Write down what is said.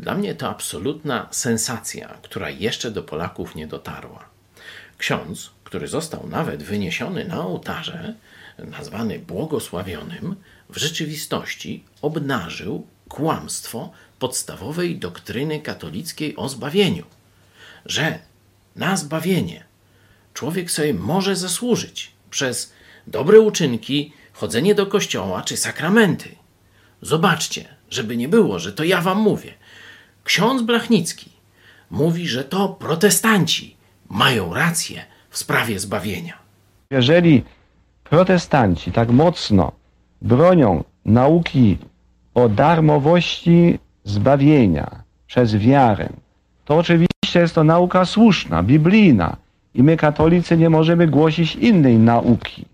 Dla mnie to absolutna sensacja, która jeszcze do Polaków nie dotarła. Ksiądz, który został nawet wyniesiony na ołtarze, nazwany błogosławionym, w rzeczywistości obnażył kłamstwo podstawowej doktryny katolickiej o zbawieniu, że na zbawienie człowiek sobie może zasłużyć przez dobre uczynki, chodzenie do kościoła czy sakramenty. Zobaczcie, żeby nie było, że to ja wam mówię. Ksiądz Blachnicki mówi, że to protestanci mają rację w sprawie zbawienia. Jeżeli protestanci tak mocno bronią nauki o darmowości zbawienia przez wiarę, to oczywiście jest to nauka słuszna, biblijna i my katolicy nie możemy głosić innej nauki.